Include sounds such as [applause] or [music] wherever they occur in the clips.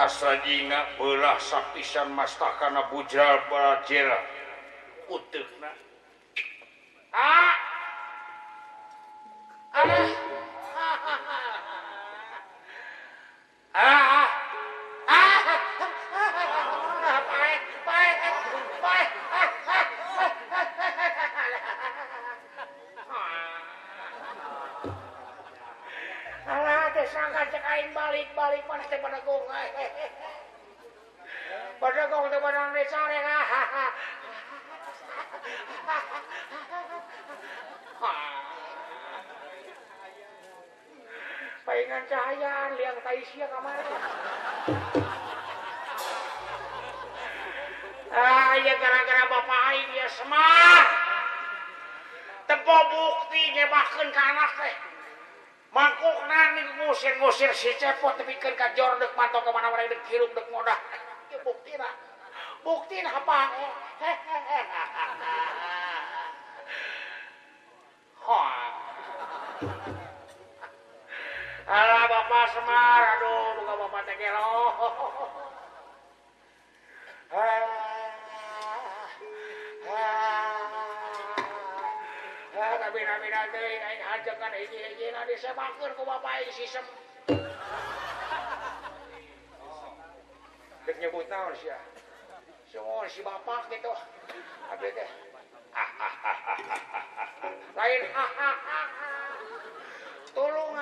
Asradina belah sapisan masakanbujabrajera Hai ah! ha pengan cahaya yangang ta ya gara-gara apa main yama teko buktinya bahkan karena mangkuk na musir-musirpikirjor man kemana bukti bukti apa hehehe Se ah. ah, si ha lain hahaha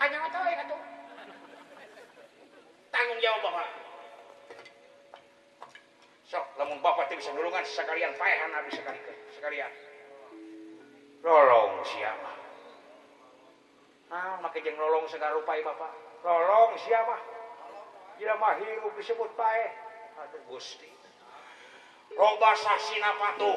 hanya tanggung jawab Bapak timurungan sekalian habis sekali sekalilong siapalong sekarang Bapaklong siapahir disebut Pak Gusti robmba saksi nama tuh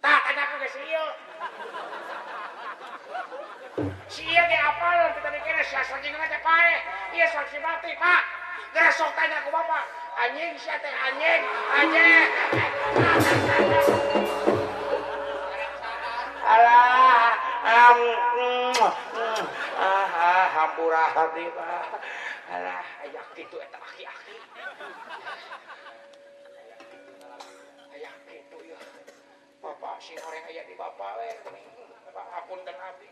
di sihafal kita bikin saksi eh. mati Pak aku papa anjing si anjing anjing Allah am mm, mm, ah, ah, hahahappurhati Pak Allah aya itukin bapak sing orang aya di bapak we. Eh, Pak dan abdi.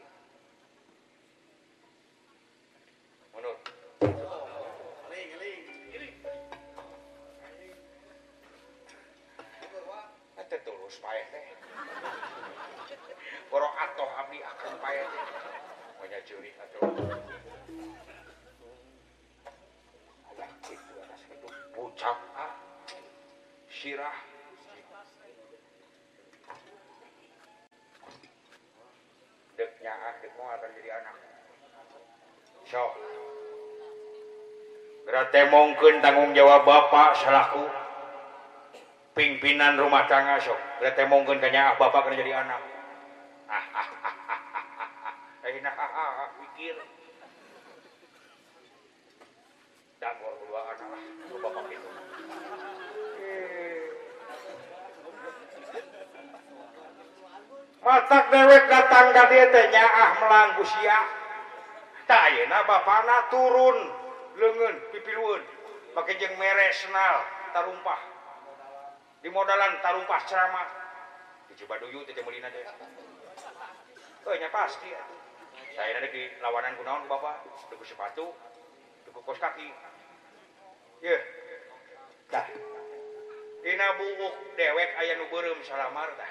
Hai berarti mungkin tanggung jawab Bapak salahku pimpinan rumah tangga so mungkin tanya ah, Bapak kerja anak ha [laughs] eh, [laughs] pikir tak dewe datangnya ah melangku turun le pipilun pakai jeng merek sennal tarumpah dimodlan tarumpah ceramah dinya pasti di lawanan Bapak sepatuki Dinabunguk dewek ayaahguru salalamardah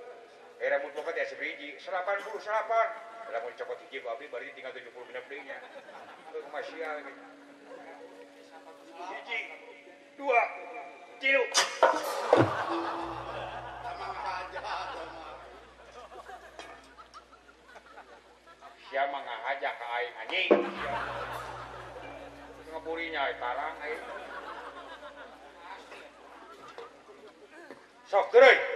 era eh, mutlakat ya sebiji, selapan puluh selapan Era mau dicopot hiji abdi berarti tinggal tujuh puluh genap dehnya itu masih hiji dua tilu siapa ngahajak ke aing anjing ngeburinya tarang ai. sok terus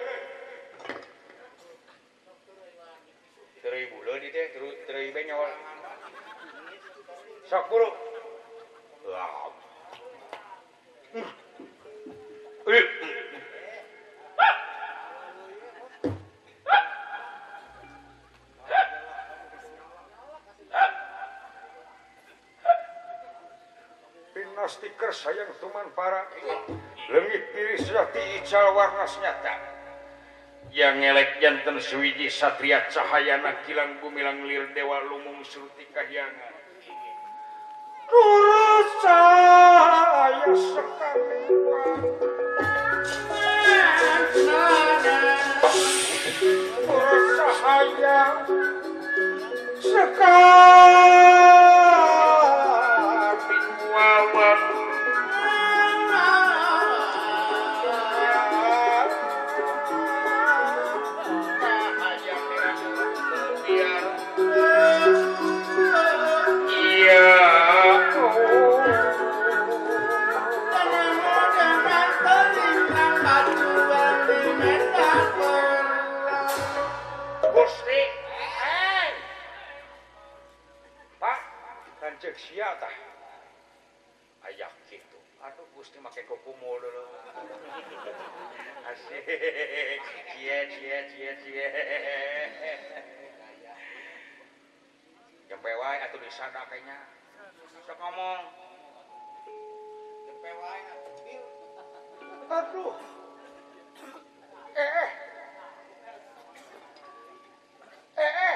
nasstiker sayang cuman parah ini lebih diri seja hijau warnasnya kan yang ngelekjantan Swiji satriat cahaya anak hilangkumilang lil Dewa lumum Suti Kahyangankuru sekali sekali Paksia ayaah gitu Aduh guststimak kokku jampewa atau di sana kayaknya ngomong aduh hehe eh. eh eh he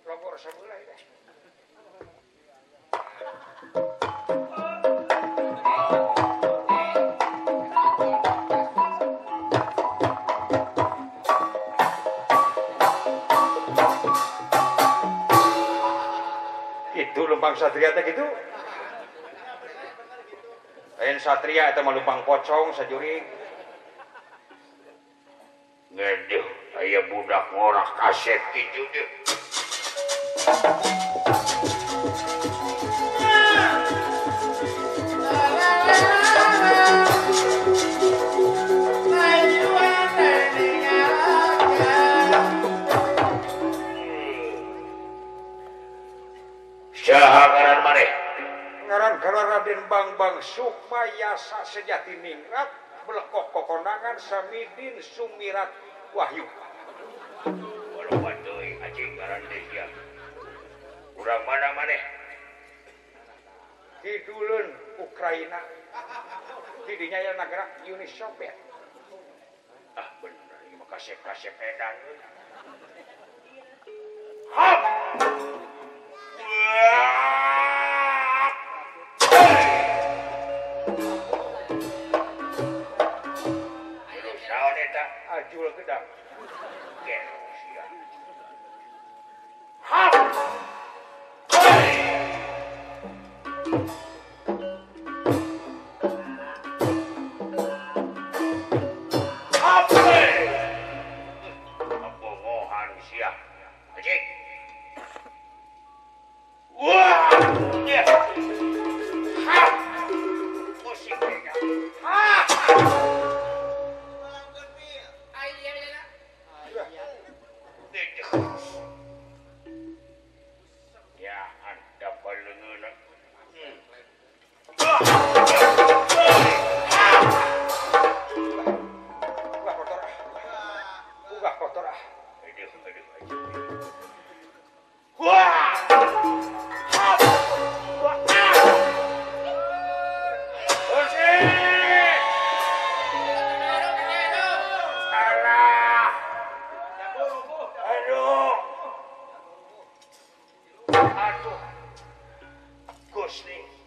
itu lumbang satriata gitu satria itu lupang pocong saya saya budak ngoorah kaset di jujur Raden bank-bank supaya saat sejati ningat meleok pekonangan Samamidin Suirat Wahyu kiddulun Ukrainainya nagara Yuima ah, kasih kasihdan habis した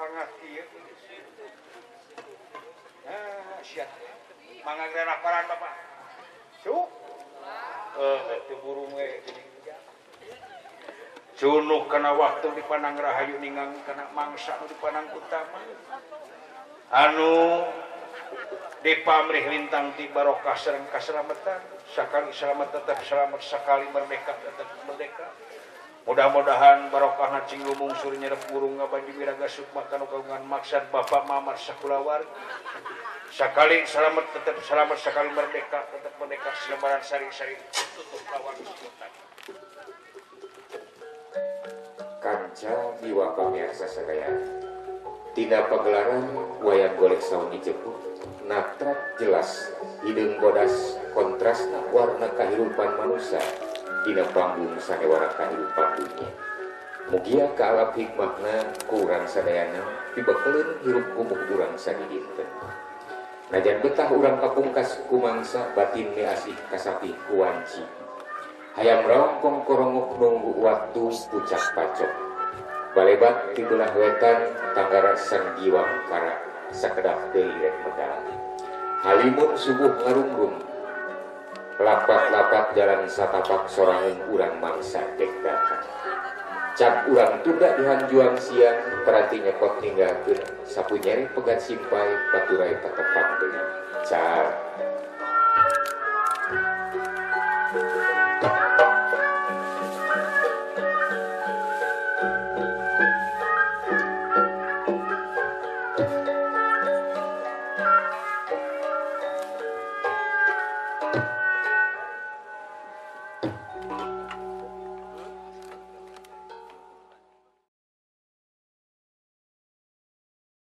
banget ah, karena eh, waktu di pandang Rahayuninggang karena mangak di panang utama anu Depa merih bintang di Baroh kas kaslamatan sekalilamat tetap selamat sekali memekat tetap medeka mudah-mudahan barokah ngacing mengsurnya adaung makanukaungan maksan Bapak Mayawar Sakali salat tetap salat sakkali merdeka tetap mendekah silbaransing-sariup Kanca diwak biasa saya tidak pagegellarang wayat golek seorang dicepu naftrak jelas hidung goddas kontras na warnakanpan manusia panggung sayawaratkan upangnya mugia kepi makna kurang sedaynya dibelin hirup kuumbu kuranggi na betah ulangungngka kumansa batinih kasapi kuanji ayamrongwekong korongokungguk waktu Puca pacok balebat dibullah wetantanggaran Sangiwangkara seked De Meda Halimu subuh ngarunggum Lapak-lapak jalan satapak sorong urang mangsa dek datang cap urang tunda dihanjuang siang berarti nyekot ninggalkeun sapu nyeri pegat simpai baturai patepang dengan car